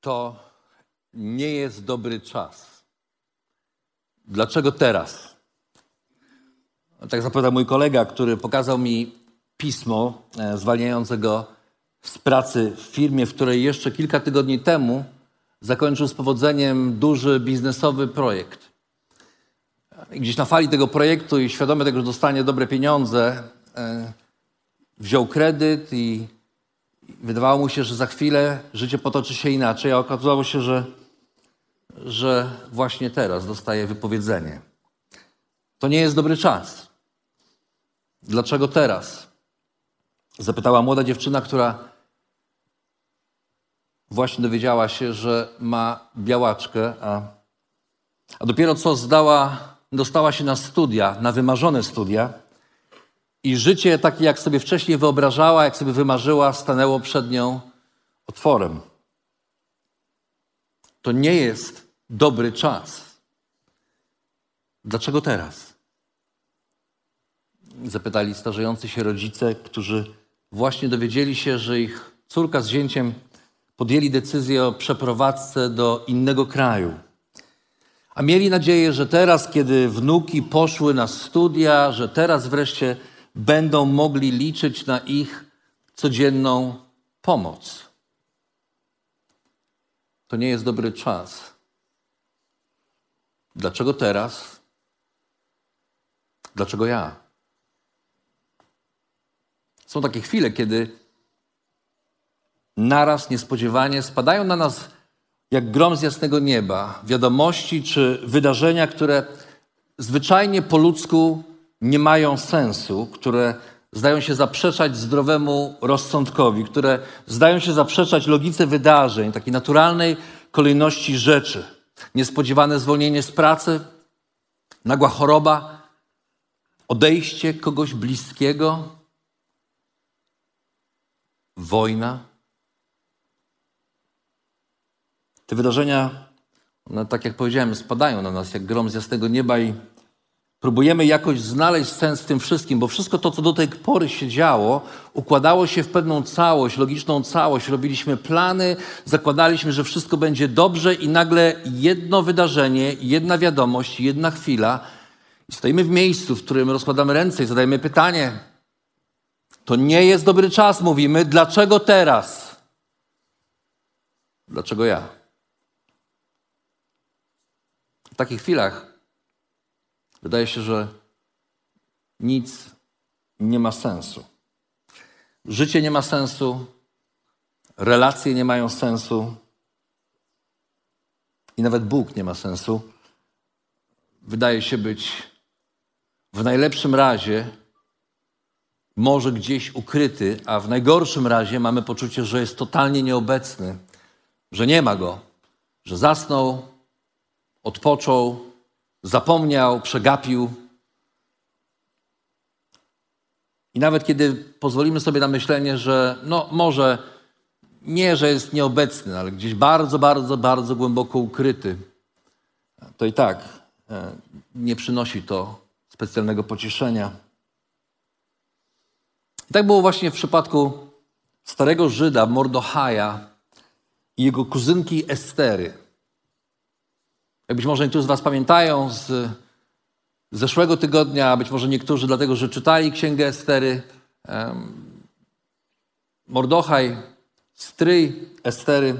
To nie jest dobry czas. Dlaczego teraz? Tak zapowiada mój kolega, który pokazał mi pismo e, zwalniające go z pracy w firmie, w której jeszcze kilka tygodni temu zakończył z powodzeniem duży biznesowy projekt. Gdzieś na fali tego projektu i świadomy tego, że dostanie dobre pieniądze, e, wziął kredyt i wydawało mu się, że za chwilę życie potoczy się inaczej, a okazało się, że, że właśnie teraz dostaje wypowiedzenie. To nie jest dobry czas. Dlaczego teraz? Zapytała młoda dziewczyna, która właśnie dowiedziała się, że ma białaczkę, a, a dopiero co zdała, dostała się na studia, na wymarzone studia i życie takie, jak sobie wcześniej wyobrażała, jak sobie wymarzyła, stanęło przed nią otworem. To nie jest dobry czas. Dlaczego teraz? Zapytali starzejący się rodzice, którzy właśnie dowiedzieli się, że ich córka z zięciem podjęli decyzję o przeprowadzce do innego kraju. A mieli nadzieję, że teraz, kiedy wnuki poszły na studia, że teraz wreszcie będą mogli liczyć na ich codzienną pomoc. To nie jest dobry czas. Dlaczego teraz? Dlaczego ja? Są takie chwile, kiedy naraz niespodziewanie spadają na nas jak grom z jasnego nieba wiadomości czy wydarzenia, które zwyczajnie po ludzku nie mają sensu, które zdają się zaprzeczać zdrowemu rozsądkowi, które zdają się zaprzeczać logice wydarzeń, takiej naturalnej kolejności rzeczy. Niespodziewane zwolnienie z pracy, nagła choroba, odejście kogoś bliskiego, wojna. Te wydarzenia, one, tak jak powiedziałem, spadają na nas jak grom z jasnego nieba i Próbujemy jakoś znaleźć sens w tym wszystkim, bo wszystko to, co do tej pory się działo, układało się w pewną całość, logiczną całość. Robiliśmy plany, zakładaliśmy, że wszystko będzie dobrze, i nagle jedno wydarzenie, jedna wiadomość, jedna chwila. I stoimy w miejscu, w którym rozkładamy ręce i zadajemy pytanie. To nie jest dobry czas, mówimy. Dlaczego teraz? Dlaczego ja? W takich chwilach Wydaje się, że nic nie ma sensu. Życie nie ma sensu, relacje nie mają sensu i nawet Bóg nie ma sensu. Wydaje się być w najlepszym razie może gdzieś ukryty, a w najgorszym razie mamy poczucie, że jest totalnie nieobecny, że nie ma go, że zasnął, odpoczął, zapomniał, przegapił. I nawet kiedy pozwolimy sobie na myślenie, że no może nie, że jest nieobecny, ale gdzieś bardzo, bardzo, bardzo głęboko ukryty, to i tak e, nie przynosi to specjalnego pocieszenia. I tak było właśnie w przypadku starego Żyda, Mordochaja i jego kuzynki Estery. Jak być może niektórzy z Was pamiętają z zeszłego tygodnia, być może niektórzy dlatego, że czytali Księgę Estery. Mordochaj, stryj Estery,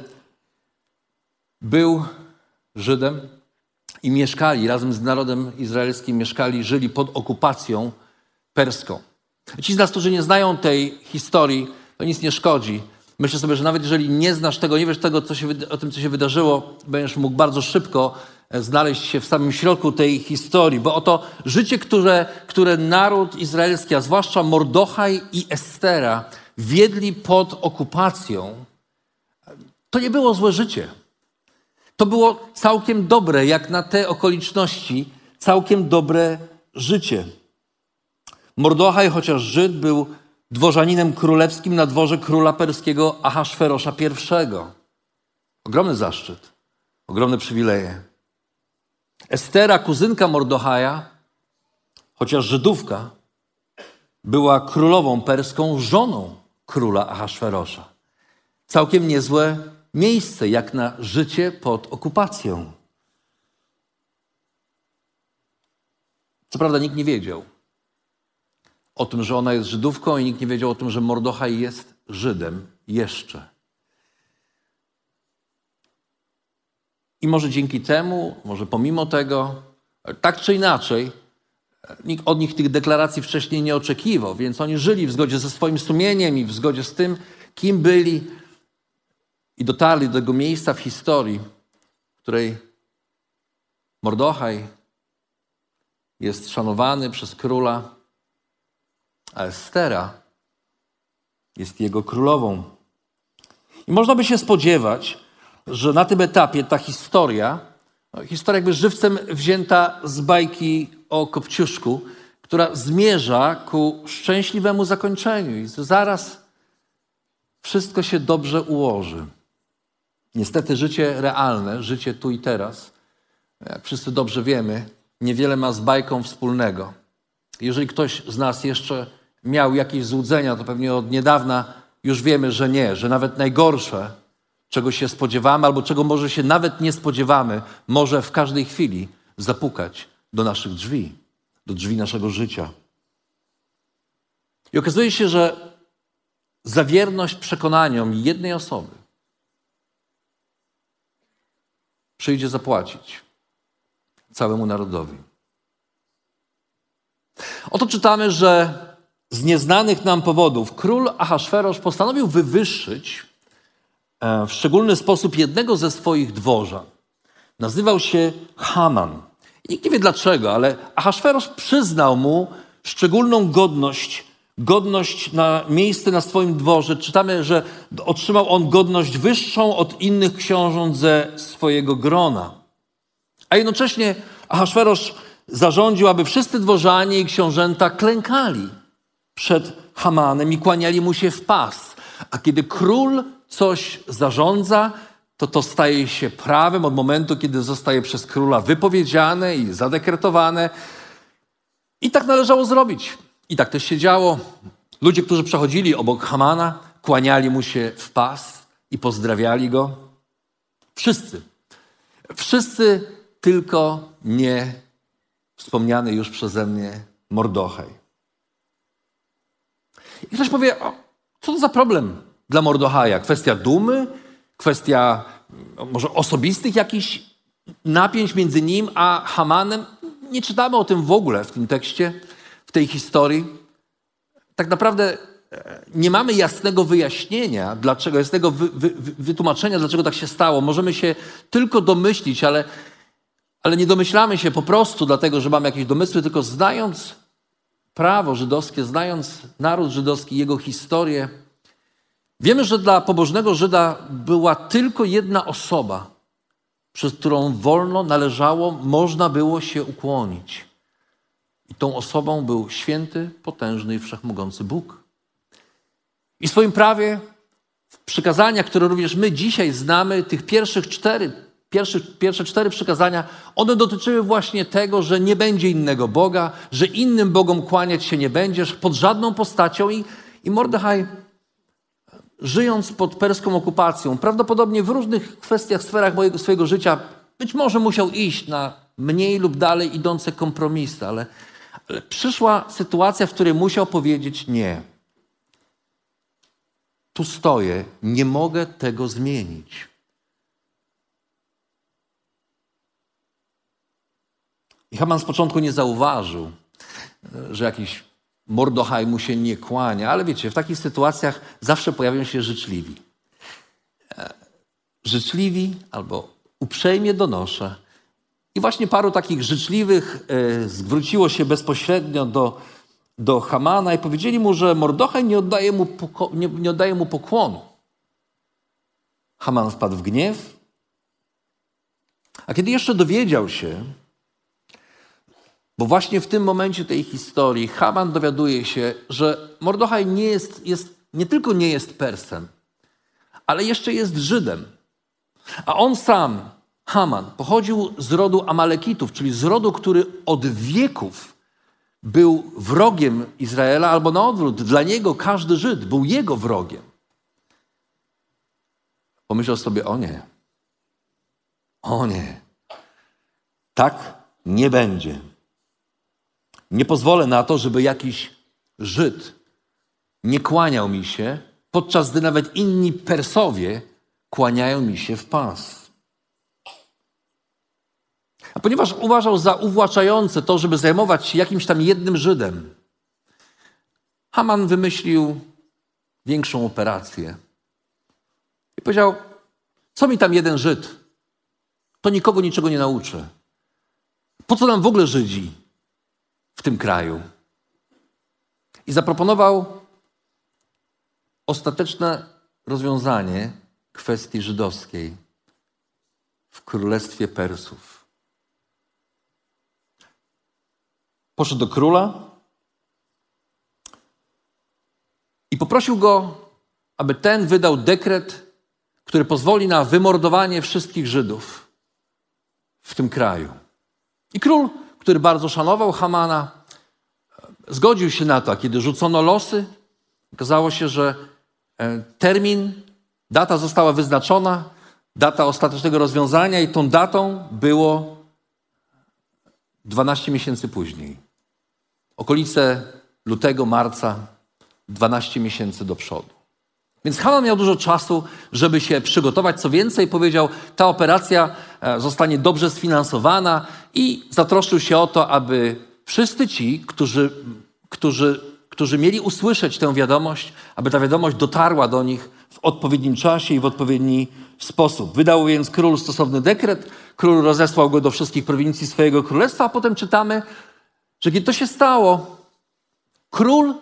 był Żydem i mieszkali razem z narodem izraelskim, mieszkali, żyli pod okupacją perską. Ci z nas, którzy nie znają tej historii, to nic nie szkodzi. Myślę sobie, że nawet jeżeli nie znasz tego, nie wiesz tego, co się, o tym, co się wydarzyło, będziesz mógł bardzo szybko znaleźć się w samym środku tej historii, bo oto życie, które, które naród izraelski, a zwłaszcza Mordochaj i Estera wiedli pod okupacją, to nie było złe życie. To było całkiem dobre, jak na te okoliczności, całkiem dobre życie. Mordochaj, chociaż Żyd, był dworzaninem królewskim na dworze króla perskiego Ahasferosza I. Ogromny zaszczyt, ogromne przywileje. Estera, kuzynka Mordochaja, chociaż Żydówka, była królową perską, żoną króla Ahasferosza. Całkiem niezłe miejsce, jak na życie pod okupacją. Co prawda nikt nie wiedział o tym, że ona jest Żydówką i nikt nie wiedział o tym, że Mordochaj jest Żydem jeszcze. I może dzięki temu, może pomimo tego, tak czy inaczej, nikt od nich tych deklaracji wcześniej nie oczekiwał, więc oni żyli w zgodzie ze swoim sumieniem i w zgodzie z tym, kim byli i dotarli do tego miejsca w historii, w której Mordochaj jest szanowany przez króla, a Estera jest jego królową. I można by się spodziewać, że na tym etapie ta historia, no, historia jakby żywcem wzięta z bajki o Kopciuszku, która zmierza ku szczęśliwemu zakończeniu i zaraz wszystko się dobrze ułoży. Niestety życie realne, życie tu i teraz, jak wszyscy dobrze wiemy, niewiele ma z bajką wspólnego. Jeżeli ktoś z nas jeszcze miał jakieś złudzenia, to pewnie od niedawna już wiemy, że nie, że nawet najgorsze, czego się spodziewamy albo czego może się nawet nie spodziewamy, może w każdej chwili zapukać do naszych drzwi, do drzwi naszego życia. I okazuje się, że za wierność przekonaniom jednej osoby przyjdzie zapłacić całemu narodowi. Oto czytamy, że z nieznanych nam powodów król Ahasferosz postanowił wywyższyć w szczególny sposób jednego ze swoich dworzan. Nazywał się Haman. Nikt nie wie dlaczego, ale Ahasferosz przyznał mu szczególną godność, godność na miejsce na swoim dworze. Czytamy, że otrzymał on godność wyższą od innych książąt ze swojego grona. A jednocześnie Ahasferosz zarządził, aby wszyscy dworzanie i książęta klękali przed Hamanem i kłaniali mu się w pas. A kiedy król coś zarządza, to to staje się prawem od momentu, kiedy zostaje przez króla wypowiedziane i zadekretowane. I tak należało zrobić. I tak też się działo. Ludzie, którzy przechodzili obok Hamana, kłaniali mu się w pas i pozdrawiali go. Wszyscy. Wszyscy, tylko nie wspomniany już przeze mnie Mordochaj. I ktoś powie, o, co to za problem dla Mordochaja? Kwestia dumy? Kwestia może osobistych jakichś napięć między nim a Hamanem? Nie czytamy o tym w ogóle w tym tekście, w tej historii. Tak naprawdę e, nie mamy jasnego wyjaśnienia, dlaczego, jasnego wy, wy, wytłumaczenia, dlaczego tak się stało. Możemy się tylko domyślić, ale, ale nie domyślamy się po prostu dlatego, że mamy jakieś domysły, tylko znając prawo żydowskie, znając naród żydowski, jego historię, wiemy, że dla pobożnego Żyda była tylko jedna osoba, przez którą wolno należało, można było się ukłonić. I tą osobą był święty, potężny i wszechmogący Bóg. I w swoim prawie, w przykazaniach, które również my dzisiaj znamy, tych pierwszych cztery Pierwsze, pierwsze cztery przykazania, one dotyczyły właśnie tego, że nie będzie innego Boga, że innym Bogom kłaniać się nie będziesz pod żadną postacią. I, i Mordechaj, żyjąc pod perską okupacją, prawdopodobnie w różnych kwestiach, sferach mojego, swojego życia, być może musiał iść na mniej lub dalej idące kompromisy, ale, ale przyszła sytuacja, w której musiał powiedzieć nie. Tu stoję, nie mogę tego zmienić. I Haman z początku nie zauważył, że jakiś Mordochaj mu się nie kłania, ale wiecie, w takich sytuacjach zawsze pojawią się życzliwi. E, życzliwi albo uprzejmie donoszę, I właśnie paru takich życzliwych e, zwróciło się bezpośrednio do, do Hamana i powiedzieli mu, że Mordochaj nie oddaje mu, nie, nie oddaje mu pokłonu. Haman wpadł w gniew. A kiedy jeszcze dowiedział się, bo właśnie w tym momencie tej historii Haman dowiaduje się, że Mordochaj nie, jest, jest, nie tylko nie jest Persem, ale jeszcze jest Żydem. A on sam, Haman, pochodził z rodu Amalekitów, czyli z rodu, który od wieków był wrogiem Izraela, albo na odwrót, dla niego każdy Żyd był jego wrogiem. Pomyślał sobie, o nie, o nie, tak nie będzie. Nie pozwolę na to, żeby jakiś Żyd nie kłaniał mi się, podczas gdy nawet inni Persowie kłaniają mi się w pas. A ponieważ uważał za uwłaczające to, żeby zajmować się jakimś tam jednym Żydem, Haman wymyślił większą operację. I powiedział: Co mi tam jeden Żyd? To nikogo niczego nie nauczy. Po co nam w ogóle Żydzi w tym kraju? I zaproponował ostateczne rozwiązanie kwestii żydowskiej w królestwie Persów. Poszedł do króla i poprosił go, aby ten wydał dekret, który pozwoli na wymordowanie wszystkich Żydów w tym kraju. I król, który bardzo szanował Hamana, zgodził się na to, a kiedy rzucono losy, okazało się, że e, termin, data została wyznaczona, data ostatecznego rozwiązania i tą datą było 12 miesięcy później. Okolice lutego, marca, 12 miesięcy do przodu. Więc Haman miał dużo czasu, żeby się przygotować. Co więcej, powiedział, ta operacja e, zostanie dobrze sfinansowana i zatroszczył się o to, aby wszyscy ci, którzy, którzy, którzy mieli usłyszeć tę wiadomość, aby ta wiadomość dotarła do nich w odpowiednim czasie i w odpowiedni sposób. Wydał więc król stosowny dekret, król rozesłał go do wszystkich prowincji swojego królestwa, a potem czytamy, że kiedy to się stało, król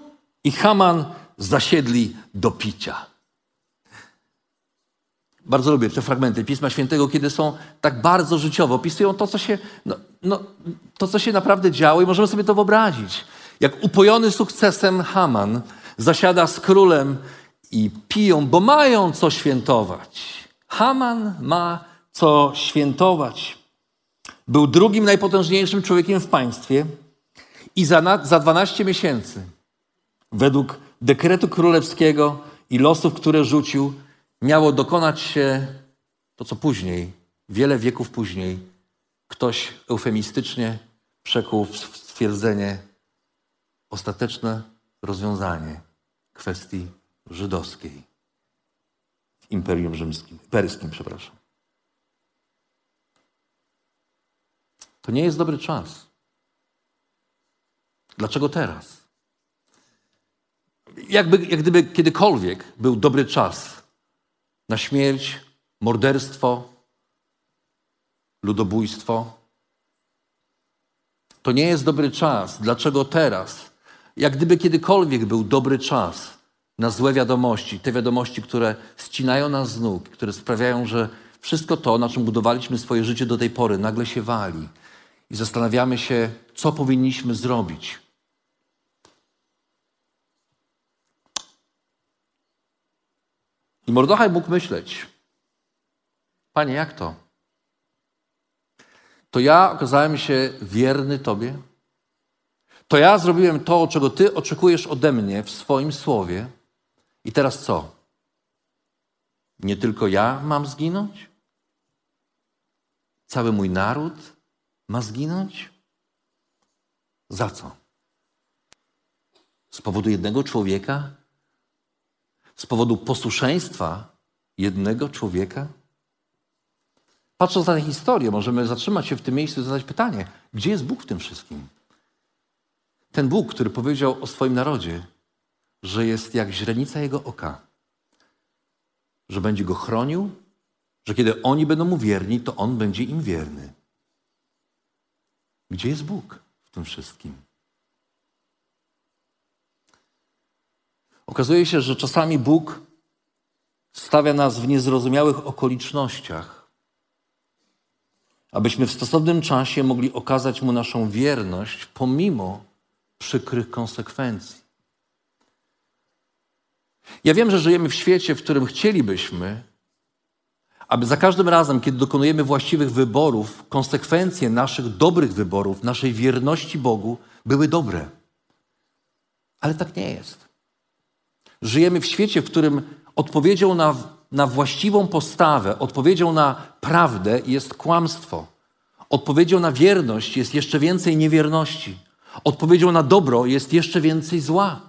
i Haman zasiedli do picia. Bardzo lubię te fragmenty Pisma Świętego, kiedy są tak bardzo życiowe, opisują to, co się, no, no, to, co się naprawdę działo i możemy sobie to wyobrazić. Jak upojony sukcesem Haman zasiada z królem i piją, bo mają co świętować. Haman ma co świętować. Był drugim najpotężniejszym człowiekiem w państwie i za, za 12 miesięcy, według dekretu królewskiego i losów, które rzucił, miało dokonać się to, co później, wiele wieków później, ktoś eufemistycznie przekuł w stwierdzenie ostateczne rozwiązanie kwestii żydowskiej w Imperium Rzymskim, perskim, przepraszam. To nie jest dobry czas. Dlaczego teraz? Jakby, jak gdyby kiedykolwiek był dobry czas na śmierć, morderstwo, ludobójstwo. To nie jest dobry czas. Dlaczego teraz? Jak gdyby kiedykolwiek był dobry czas na złe wiadomości, te wiadomości, które ścinają nas z nóg, które sprawiają, że wszystko to, na czym budowaliśmy swoje życie do tej pory, nagle się wali. I zastanawiamy się, co powinniśmy zrobić. I Mordochaj mógł myśleć, Panie, jak to? To ja okazałem się wierny Tobie? To ja zrobiłem to, czego Ty oczekujesz ode mnie w swoim słowie. I teraz co? Nie tylko ja mam zginąć? Cały mój naród ma zginąć? Za co? Z powodu jednego człowieka, z powodu posłuszeństwa jednego człowieka? Patrząc na tę historię, możemy zatrzymać się w tym miejscu i zadać pytanie, gdzie jest Bóg w tym wszystkim? Ten Bóg, który powiedział o swoim narodzie, że jest jak źrenica jego oka, że będzie go chronił, że kiedy oni będą mu wierni, to on będzie im wierny. Gdzie jest Bóg w tym wszystkim? Okazuje się, że czasami Bóg stawia nas w niezrozumiałych okolicznościach, abyśmy w stosownym czasie mogli okazać Mu naszą wierność pomimo przykrych konsekwencji. Ja wiem, że żyjemy w świecie, w którym chcielibyśmy, aby za każdym razem, kiedy dokonujemy właściwych wyborów, konsekwencje naszych dobrych wyborów, naszej wierności Bogu były dobre. Ale tak nie jest. Żyjemy w świecie, w którym odpowiedzią na, na właściwą postawę, odpowiedzią na prawdę jest kłamstwo. Odpowiedzią na wierność jest jeszcze więcej niewierności. Odpowiedzią na dobro jest jeszcze więcej zła.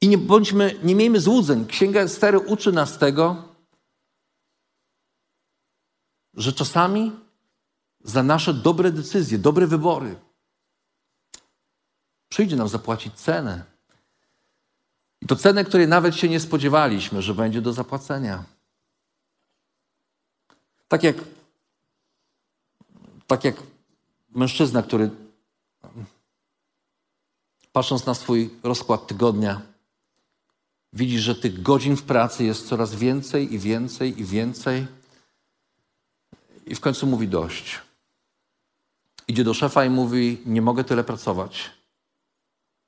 I nie bądźmy, nie miejmy złudzeń. Księga Estery uczy nas tego, że czasami za nasze dobre decyzje, dobre wybory przyjdzie nam zapłacić cenę. I to cenę, której nawet się nie spodziewaliśmy, że będzie do zapłacenia. Tak jak, tak jak mężczyzna, który patrząc na swój rozkład tygodnia, widzi, że tych godzin w pracy jest coraz więcej i więcej i więcej. I w końcu mówi dość. Idzie do szefa i mówi: Nie mogę tyle pracować.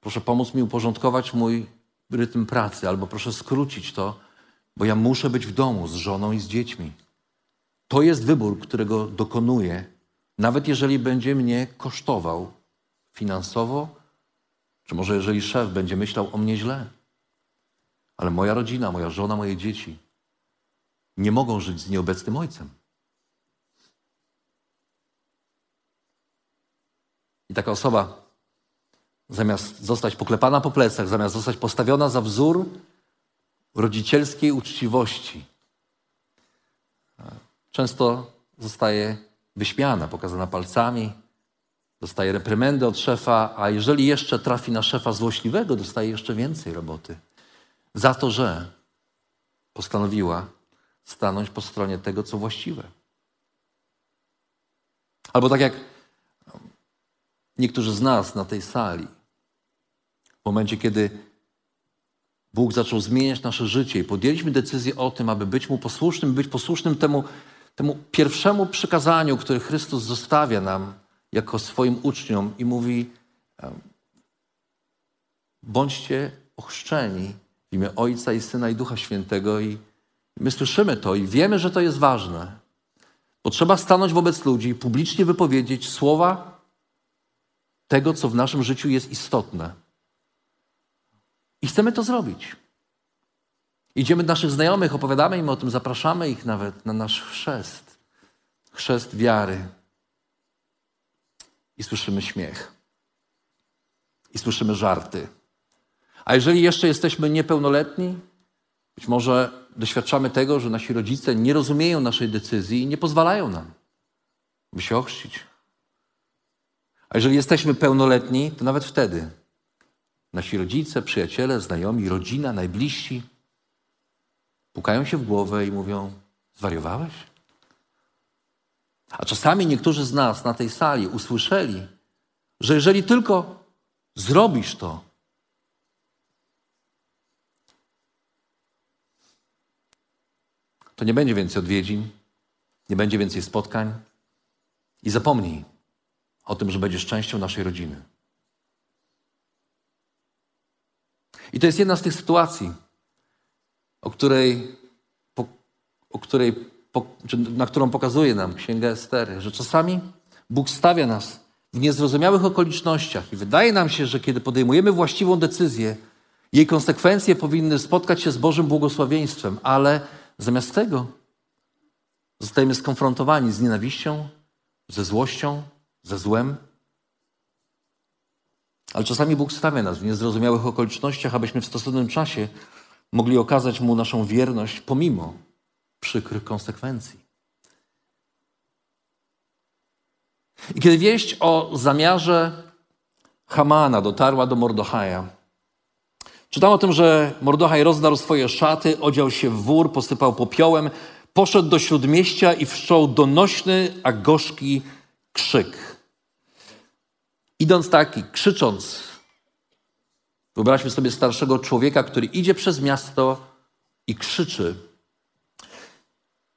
Proszę pomóc mi uporządkować mój rytm pracy, albo proszę skrócić to, bo ja muszę być w domu z żoną i z dziećmi. To jest wybór, którego dokonuję, nawet jeżeli będzie mnie kosztował finansowo, czy może jeżeli szef będzie myślał o mnie źle. Ale moja rodzina, moja żona, moje dzieci nie mogą żyć z nieobecnym ojcem. I taka osoba, zamiast zostać poklepana po plecach, zamiast zostać postawiona za wzór rodzicielskiej uczciwości, często zostaje wyśmiana, pokazana palcami, dostaje reprymendy od szefa, a jeżeli jeszcze trafi na szefa złośliwego, dostaje jeszcze więcej roboty. Za to, że postanowiła stanąć po stronie tego, co właściwe. Albo tak jak niektórzy z nas na tej sali, momencie, kiedy Bóg zaczął zmieniać nasze życie i podjęliśmy decyzję o tym, aby być Mu posłusznym, być posłusznym temu, temu pierwszemu przykazaniu, które Chrystus zostawia nam jako swoim uczniom i mówi: bądźcie ochrzczeni w imię Ojca i Syna i Ducha Świętego. I my słyszymy to i wiemy, że to jest ważne. Potrzeba stanąć wobec ludzi i publicznie wypowiedzieć słowa tego, co w naszym życiu jest istotne. I chcemy to zrobić. Idziemy do naszych znajomych, opowiadamy im o tym, zapraszamy ich nawet na nasz chrzest. Chrzest wiary. I słyszymy śmiech. I słyszymy żarty. A jeżeli jeszcze jesteśmy niepełnoletni, być może doświadczamy tego, że nasi rodzice nie rozumieją naszej decyzji i nie pozwalają nam, by się ochrzcić. A jeżeli jesteśmy pełnoletni, to nawet wtedy nasi rodzice, przyjaciele, znajomi, rodzina, najbliżsi pukają się w głowę i mówią: Zwariowałeś? A czasami niektórzy z nas na tej sali usłyszeli, że jeżeli tylko zrobisz to, to nie będzie więcej odwiedzin, nie będzie więcej spotkań i zapomnij o tym, że będziesz częścią naszej rodziny. I to jest jedna z tych sytuacji, o której, po, o której po, na którą pokazuje nam Księga Estery, że czasami Bóg stawia nas w niezrozumiałych okolicznościach i wydaje nam się, że kiedy podejmujemy właściwą decyzję, jej konsekwencje powinny spotkać się z Bożym błogosławieństwem, ale Zamiast tego zostajemy skonfrontowani z nienawiścią, ze złością, ze złem. Ale czasami Bóg stawia nas w niezrozumiałych okolicznościach, abyśmy w stosownym czasie mogli okazać Mu naszą wierność pomimo przykrych konsekwencji. I kiedy wieść o zamiarze Hamana dotarła do Mordochaja, Czytam o tym, że Mordochaj rozdarł swoje szaty, odział się w wór, posypał popiołem, poszedł do śródmieścia i wszczął donośny, a gorzki krzyk. Idąc tak i krzycząc, wyobraźmy sobie starszego człowieka, który idzie przez miasto i krzyczy.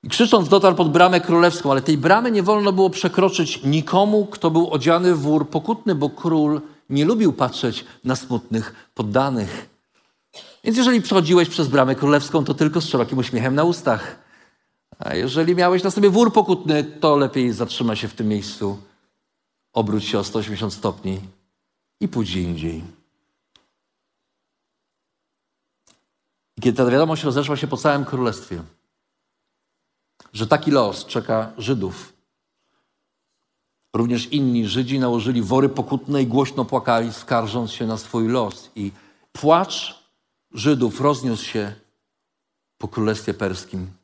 I krzycząc dotarł pod bramę królewską, ale tej bramy nie wolno było przekroczyć nikomu, kto był odziany w wór pokutny, bo król nie lubił patrzeć na smutnych poddanych. Więc jeżeli przechodziłeś przez bramę królewską, to tylko z szerokim uśmiechem na ustach. A jeżeli miałeś na sobie wór pokutny, to lepiej zatrzymaj się w tym miejscu, obróć się o 180 stopni i pójdź indziej. I kiedy ta wiadomość rozeszła się po całym królestwie, że taki los czeka Żydów, również inni Żydzi nałożyli wory pokutne i głośno płakali, skarżąc się na swój los. I płacz Żydów rozniósł się po królestwie perskim.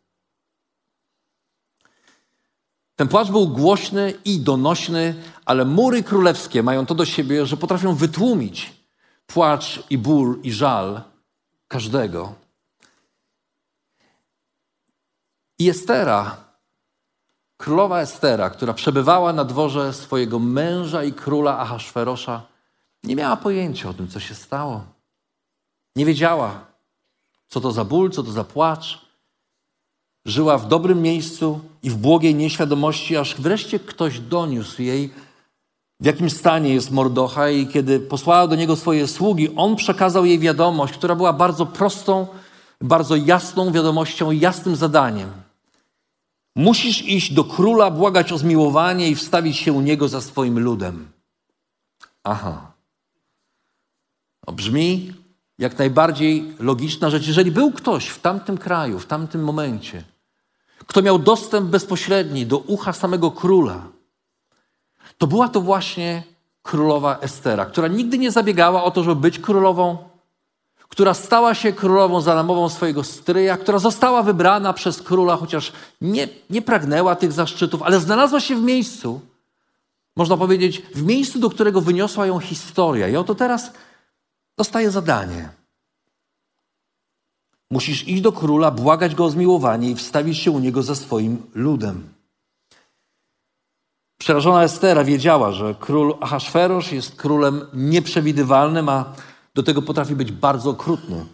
Ten płacz był głośny i donośny, ale mury królewskie mają to do siebie, że potrafią wytłumić płacz i ból i żal każdego. I Estera, królowa Estera, która przebywała na dworze swojego męża i króla Ahasferosza, nie miała pojęcia o tym, co się stało. Nie wiedziała, co to za ból, co to za płacz. Żyła w dobrym miejscu i w błogiej nieświadomości, aż wreszcie ktoś doniósł jej, w jakim stanie jest Mordocha i kiedy posłała do niego swoje sługi, on przekazał jej wiadomość, która była bardzo prostą, bardzo jasną wiadomością, jasnym zadaniem. Musisz iść do króla, błagać o zmiłowanie i wstawić się u niego za swoim ludem. Aha. To brzmi jak najbardziej logiczna rzecz. Jeżeli był ktoś w tamtym kraju, w tamtym momencie, kto miał dostęp bezpośredni do ucha samego króla, to była to właśnie królowa Estera, która nigdy nie zabiegała o to, żeby być królową, która stała się królową za namową swojego stryja, która została wybrana przez króla, chociaż nie, nie pragnęła tych zaszczytów, ale znalazła się w miejscu, można powiedzieć, w miejscu, do którego wyniosła ją historia. I oto teraz dostaje zadanie. Musisz iść do króla, błagać go o zmiłowanie i wstawić się u niego ze swoim ludem. Przerażona Estera wiedziała, że król Ahasferosz jest królem nieprzewidywalnym, a do tego potrafi być bardzo okrutny.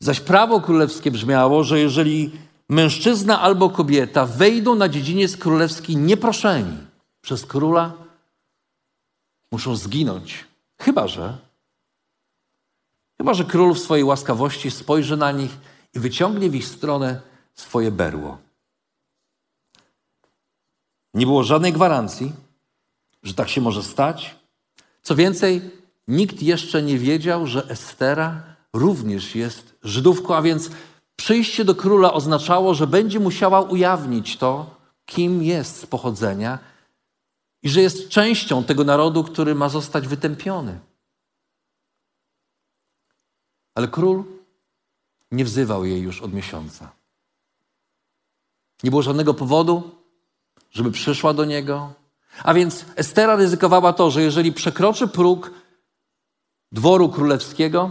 Zaś prawo królewskie brzmiało, że jeżeli mężczyzna albo kobieta wejdą na dziedziniec królewski nieproszeni przez króla, muszą zginąć. Chyba, że Chyba, że król w swojej łaskawości spojrzy na nich i wyciągnie w ich stronę swoje berło. Nie było żadnej gwarancji, że tak się może stać. Co więcej, nikt jeszcze nie wiedział, że Estera również jest Żydówką, a więc przyjście do króla oznaczało, że będzie musiała ujawnić to, kim jest z pochodzenia i że jest częścią tego narodu, który ma zostać wytępiony. Ale król nie wzywał jej już od miesiąca. Nie było żadnego powodu, żeby przyszła do niego. A więc Estera ryzykowała to, że jeżeli przekroczy próg dworu królewskiego,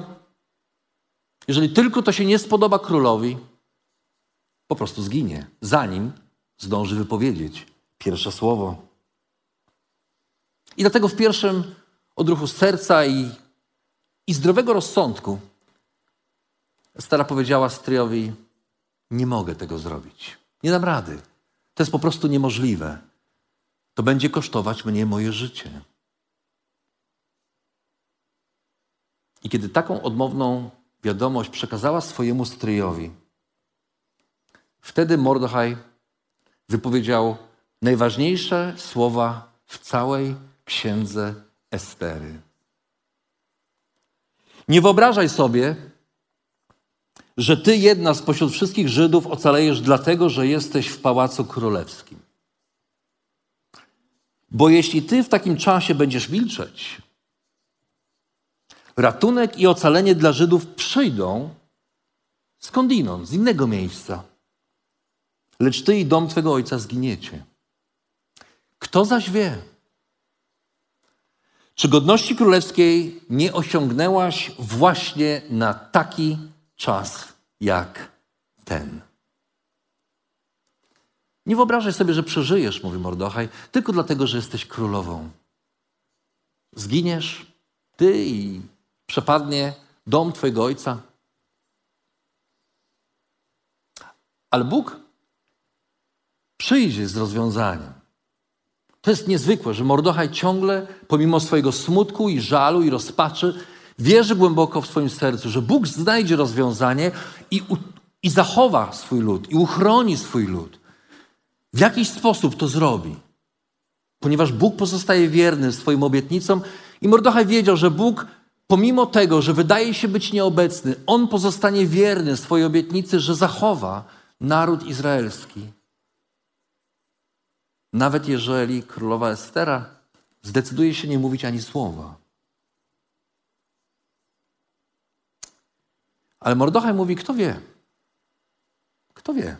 jeżeli tylko to się nie spodoba królowi, po prostu zginie, zanim zdąży wypowiedzieć pierwsze słowo. I dlatego w pierwszym odruchu serca i, i zdrowego rozsądku Stara powiedziała stryjowi: Nie mogę tego zrobić. Nie dam rady. To jest po prostu niemożliwe. To będzie kosztować mnie moje życie. I kiedy taką odmowną wiadomość przekazała swojemu stryjowi, wtedy Mordechaj wypowiedział najważniejsze słowa w całej księdze Estery. Nie wyobrażaj sobie, że ty jedna spośród wszystkich Żydów ocalejesz dlatego, że jesteś w pałacu królewskim. Bo jeśli ty w takim czasie będziesz milczeć, ratunek i ocalenie dla Żydów przyjdą skądinąd, z innego miejsca. Lecz ty i dom twego ojca zginiecie. Kto zaś wie, czy godności królewskiej nie osiągnęłaś właśnie na taki czas jak ten. Nie wyobrażaj sobie, że przeżyjesz, mówi Mordochaj, tylko dlatego, że jesteś królową. zginiesz, ty i przepadnie dom Twojego ojca. Ale Bóg przyjdzie z rozwiązaniem. To jest niezwykłe, że Mordochaj ciągle, pomimo swojego smutku i żalu i rozpaczy, wierzy głęboko w swoim sercu, że Bóg znajdzie rozwiązanie i, u, i zachowa swój lud, i uchroni swój lud. W jakiś sposób to zrobi. Ponieważ Bóg pozostaje wierny swoim obietnicom i Mordochaj wiedział, że Bóg, pomimo tego, że wydaje się być nieobecny, on pozostanie wierny swojej obietnicy, że zachowa naród izraelski. Nawet jeżeli królowa Estera zdecyduje się nie mówić ani słowa. Ale Mordochaj mówi, kto wie? Kto wie?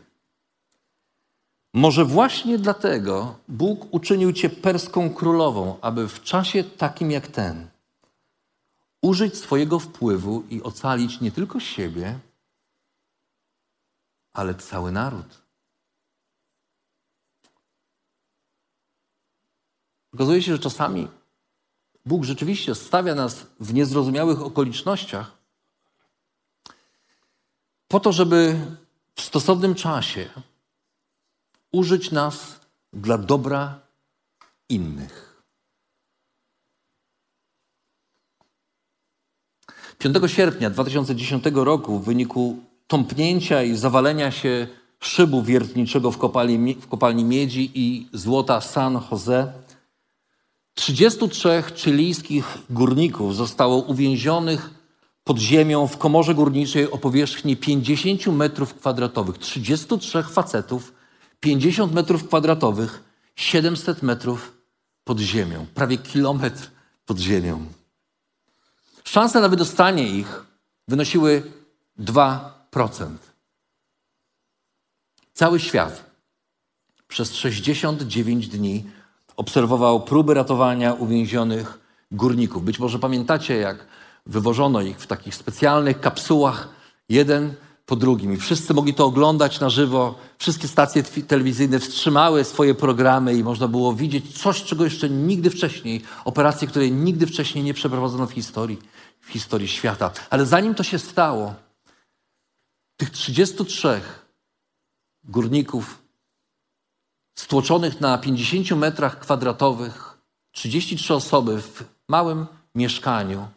Może właśnie dlatego Bóg uczynił cię perską królową, aby w czasie takim jak ten użyć swojego wpływu i ocalić nie tylko siebie, ale cały naród. Okazuje się, że czasami Bóg rzeczywiście stawia nas w niezrozumiałych okolicznościach po to, żeby w stosownym czasie użyć nas dla dobra innych. 5 sierpnia 2010 roku w wyniku tąpnięcia i zawalenia się szybu wiertniczego w kopalni, w kopalni miedzi i złota San Jose 33 chilijskich górników zostało uwięzionych pod ziemią w komorze górniczej o powierzchni 50 metrów kwadratowych. 33 facetów, 50 metrów kwadratowych, 700 metrów pod ziemią. Prawie kilometr pod ziemią. Szanse na wydostanie ich wynosiły 2%. Cały świat przez 69 dni obserwował próby ratowania uwięzionych górników. Być może pamiętacie, jak wywożono ich w takich specjalnych kapsułach, jeden po drugim. I wszyscy mogli to oglądać na żywo. Wszystkie stacje telewizyjne wstrzymały swoje programy i można było widzieć coś, czego jeszcze nigdy wcześniej, operacje, której nigdy wcześniej nie przeprowadzono w historii, w historii świata. Ale zanim to się stało, tych 33 górników stłoczonych na 50 metrach kwadratowych, 33 osoby w małym mieszkaniu,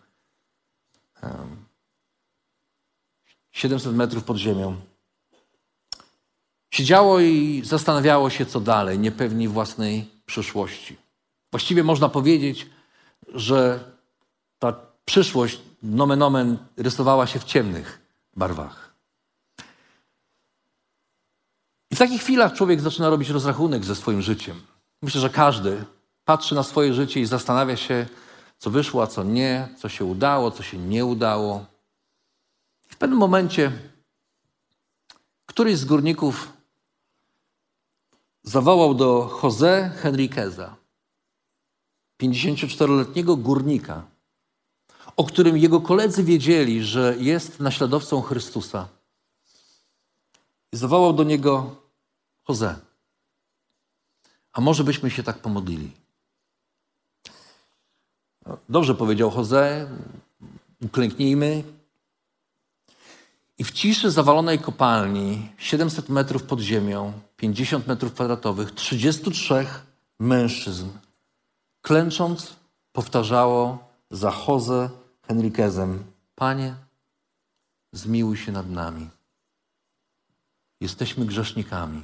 700 metrów pod ziemią. Siedziało i zastanawiało się, co dalej, niepewni własnej przyszłości. Właściwie można powiedzieć, że ta przyszłość nomen omen rysowała się w ciemnych barwach. I w takich chwilach człowiek zaczyna robić rozrachunek ze swoim życiem. Myślę, że każdy patrzy na swoje życie i zastanawia się, co wyszło, a co nie, co się udało, co się nie udało. W pewnym momencie któryś z górników zawołał do Jose Henriqueza, 54-letniego górnika, o którym jego koledzy wiedzieli, że jest naśladowcą Chrystusa. I zawołał do niego Jose. A może byśmy się tak pomodlili? Dobrze powiedział Jose, uklęknijmy. I w ciszy zawalonej kopalni, 700 metrów pod ziemią, 50 metrów kwadratowych, 33 mężczyzn, klęcząc, powtarzało za Jose Henriquezem: Panie, zmiłuj się nad nami. Jesteśmy grzesznikami.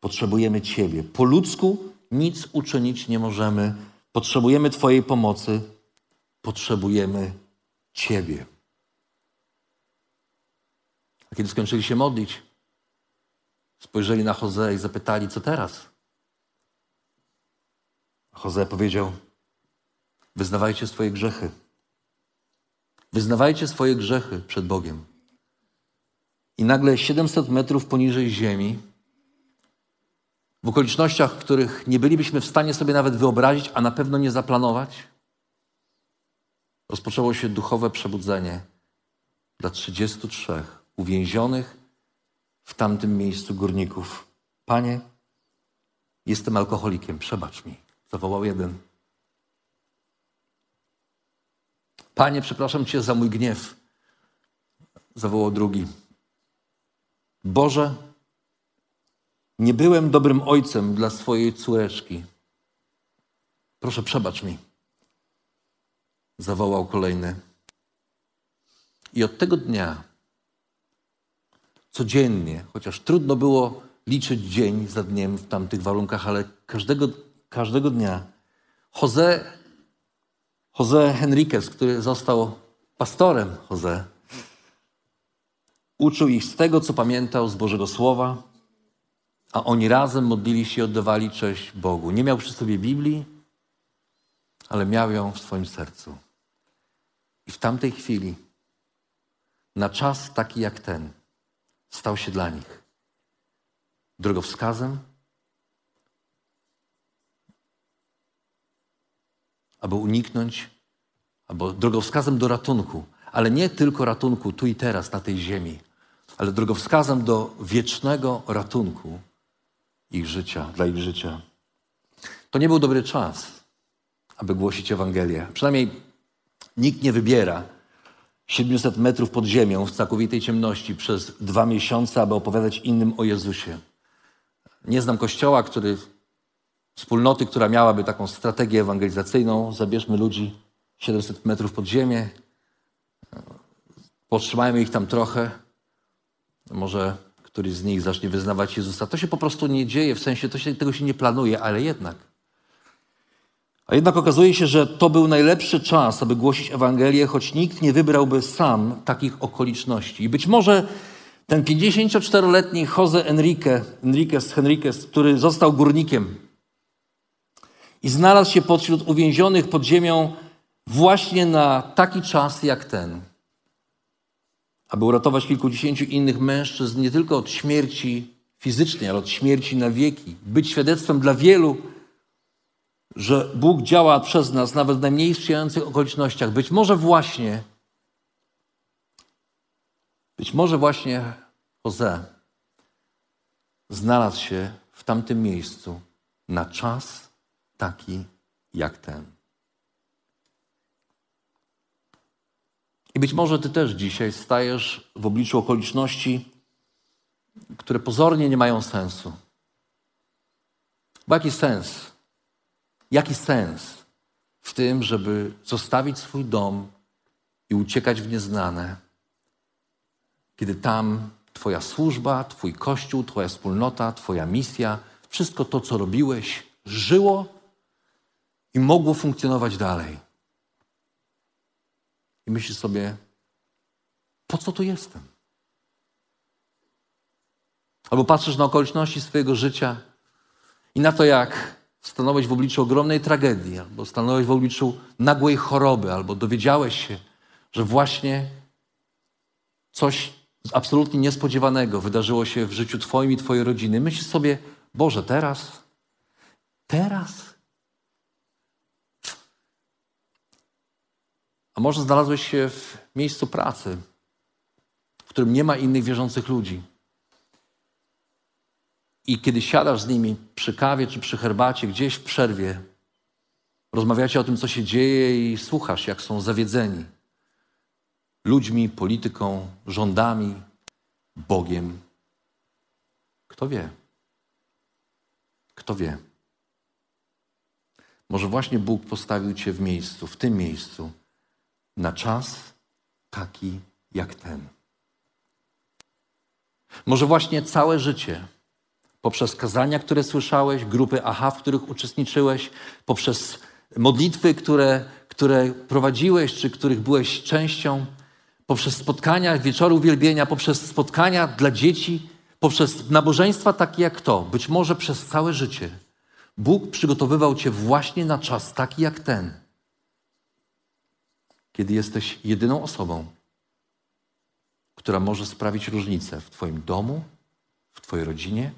Potrzebujemy Ciebie. Po ludzku nic uczynić nie możemy. Potrzebujemy Twojej pomocy. Potrzebujemy Ciebie. A kiedy skończyli się modlić, spojrzeli na Jose i zapytali, co teraz? Jose powiedział: Wyznawajcie swoje grzechy. Wyznawajcie swoje grzechy przed Bogiem. I nagle 700 metrów poniżej ziemi, w okolicznościach, których nie bylibyśmy w stanie sobie nawet wyobrazić, a na pewno nie zaplanować, rozpoczęło się duchowe przebudzenie dla 33 uwięzionych w tamtym miejscu górników. Panie, jestem alkoholikiem, przebacz mi, zawołał jeden. Panie, przepraszam Cię za mój gniew. Zawołał drugi. Boże, nie byłem dobrym ojcem dla swojej córeczki. Proszę, przebacz mi. Zawołał kolejny. I od tego dnia codziennie, chociaż trudno było liczyć dzień za dniem w tamtych warunkach, ale każdego, każdego dnia Jose, Jose Henriquez, który został pastorem Jose, uczył ich z tego, co pamiętał z Bożego Słowa, a oni razem modlili się i oddawali cześć Bogu. Nie miał przy sobie Biblii, ale miał ją w swoim sercu. I w tamtej chwili, na czas taki jak ten, stał się dla nich drogowskazem, aby uniknąć, albo drogowskazem do ratunku, ale nie tylko ratunku tu i teraz na tej ziemi, ale drogowskazem do wiecznego ratunku ich życia, dla ich życia. To nie był dobry czas, aby głosić Ewangelię. Przynajmniej nikt nie wybiera 700 metrów pod ziemią w całkowitej ciemności przez dwa miesiące, aby opowiadać innym o Jezusie. Nie znam kościoła, który, wspólnoty, która miałaby taką strategię ewangelizacyjną. Zabierzmy ludzi 700 metrów pod ziemię, potrzymajmy ich tam trochę. Może któryś z nich zacznie wyznawać Jezusa. To się po prostu nie dzieje, w sensie to się, tego się nie planuje, ale jednak. A jednak okazuje się, że to był najlepszy czas, aby głosić Ewangelię, choć nikt nie wybrałby sam takich okoliczności. I być może ten 54-letni Jose Enrique, Enriquez, Henriquez, który został górnikiem i znalazł się pośród uwięzionych pod ziemią właśnie na taki czas jak ten, aby uratować kilkudziesięciu innych mężczyzn nie tylko od śmierci fizycznej, ale od śmierci na wieki, być świadectwem dla wielu, że Bóg działa przez nas nawet w najmniej sprzyjających okolicznościach. Być może właśnie, być może właśnie Jose znalazł się w tamtym miejscu na czas taki jak ten. I być może Ty też dzisiaj stajesz w obliczu okoliczności, które pozornie nie mają sensu. Bo jaki sens? Jaki sens w tym, żeby zostawić swój dom i uciekać w nieznane, kiedy tam Twoja służba, Twój kościół, Twoja wspólnota, Twoja misja, wszystko to, co robiłeś, żyło i mogło funkcjonować dalej. I myślisz sobie, po co tu jestem? Albo patrzysz na okoliczności swojego życia i na to, jak stanąłeś w obliczu ogromnej tragedii, albo stanąłeś w obliczu nagłej choroby, albo dowiedziałeś się, że właśnie coś absolutnie niespodziewanego wydarzyło się w życiu Twoim i Twojej rodziny. Myślisz sobie, Boże, teraz? Teraz? Może znalazłeś się w miejscu pracy, w którym nie ma innych wierzących ludzi. I kiedy siadasz z nimi przy kawie czy przy herbacie, gdzieś w przerwie, rozmawiacie o tym, co się dzieje i słuchasz, jak są zawiedzeni ludźmi, polityką, rządami, Bogiem. Kto wie? Kto wie? Może właśnie Bóg postawił Cię w miejscu, w tym miejscu, na czas taki jak ten. Może właśnie całe życie, poprzez kazania, które słyszałeś, grupy AHA, w których uczestniczyłeś, poprzez modlitwy, które, które prowadziłeś, czy których byłeś częścią, poprzez spotkania, wieczory uwielbienia, poprzez spotkania dla dzieci, poprzez nabożeństwa takie jak to, być może przez całe życie, Bóg przygotowywał Cię właśnie na czas taki jak ten, kiedy jesteś jedyną osobą, która może sprawić różnicę w Twoim domu, w Twojej rodzinie,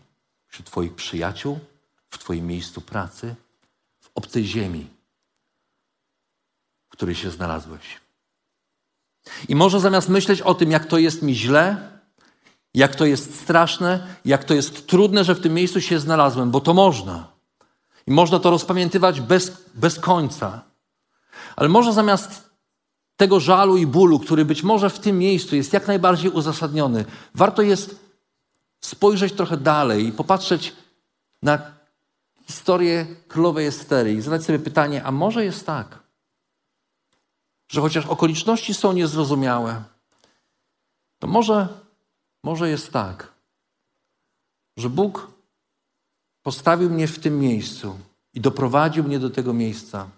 wśród Twoich przyjaciół, w Twoim miejscu pracy, w obcej ziemi, w której się znalazłeś. I może zamiast myśleć o tym, jak to jest mi źle, jak to jest straszne, jak to jest trudne, że w tym miejscu się znalazłem, bo to można. I można to rozpamiętywać bez, bez końca. Ale może zamiast tego żalu i bólu, który być może w tym miejscu jest jak najbardziej uzasadniony, warto jest spojrzeć trochę dalej i popatrzeć na historię królowej Estery i zadać sobie pytanie, a może jest tak, że chociaż okoliczności są niezrozumiałe, to może, może jest tak, że Bóg postawił mnie w tym miejscu i doprowadził mnie do tego miejsca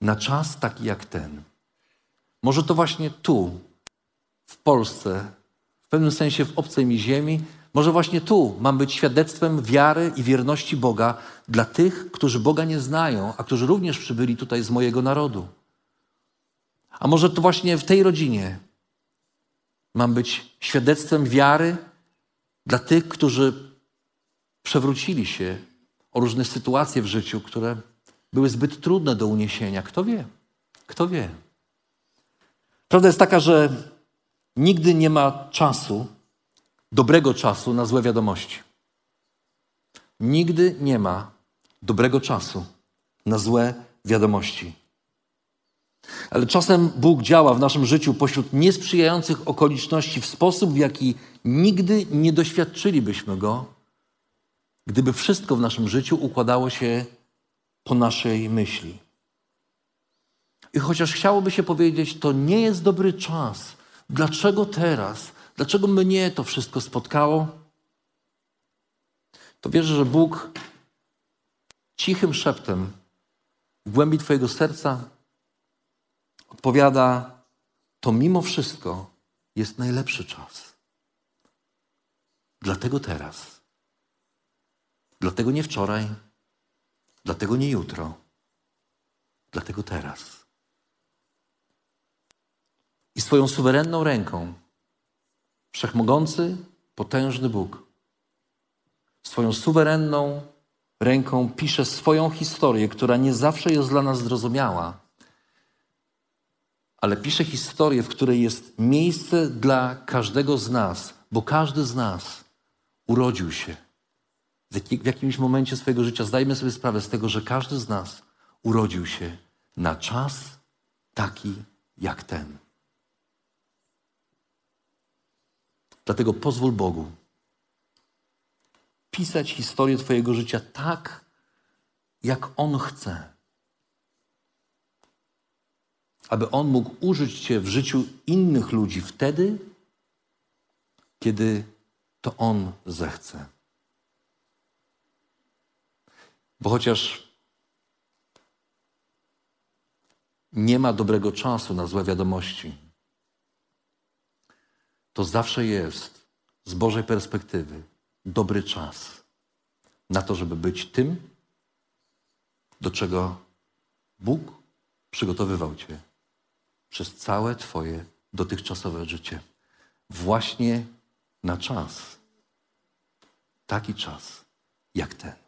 na czas taki jak ten. Może to właśnie tu, w Polsce, w pewnym sensie w obcej mi ziemi, może właśnie tu mam być świadectwem wiary i wierności Boga dla tych, którzy Boga nie znają, a którzy również przybyli tutaj z mojego narodu. A może to właśnie w tej rodzinie mam być świadectwem wiary dla tych, którzy przewrócili się o różne sytuacje w życiu, które były zbyt trudne do uniesienia. Kto wie? Kto wie? Prawda jest taka, że nigdy nie ma czasu, dobrego czasu na złe wiadomości. Nigdy nie ma dobrego czasu na złe wiadomości. Ale czasem Bóg działa w naszym życiu pośród niesprzyjających okoliczności w sposób, w jaki nigdy nie doświadczylibyśmy go, gdyby wszystko w naszym życiu układało się po naszej myśli. I chociaż chciałoby się powiedzieć, to nie jest dobry czas. Dlaczego teraz? Dlaczego mnie to wszystko spotkało? To wierzę, że Bóg cichym szeptem w głębi Twojego serca odpowiada: To mimo wszystko jest najlepszy czas. Dlatego teraz. Dlatego nie wczoraj, dlatego nie jutro, dlatego teraz. I swoją suwerenną ręką. Wszechmogący, potężny Bóg. Swoją suwerenną ręką pisze swoją historię, która nie zawsze jest dla nas zrozumiała, ale pisze historię, w której jest miejsce dla każdego z nas, bo każdy z nas urodził się. W jakimś momencie swojego życia zdajmy sobie sprawę z tego, że każdy z nas urodził się na czas taki jak ten. Dlatego pozwól Bogu pisać historię Twojego życia tak, jak On chce. Aby On mógł użyć Cię w życiu innych ludzi wtedy, kiedy to On zechce. Bo chociaż nie ma dobrego czasu na złe wiadomości, to zawsze jest z Bożej perspektywy dobry czas na to, żeby być tym, do czego Bóg przygotowywał Cię przez całe Twoje dotychczasowe życie. Właśnie na czas. Taki czas jak ten.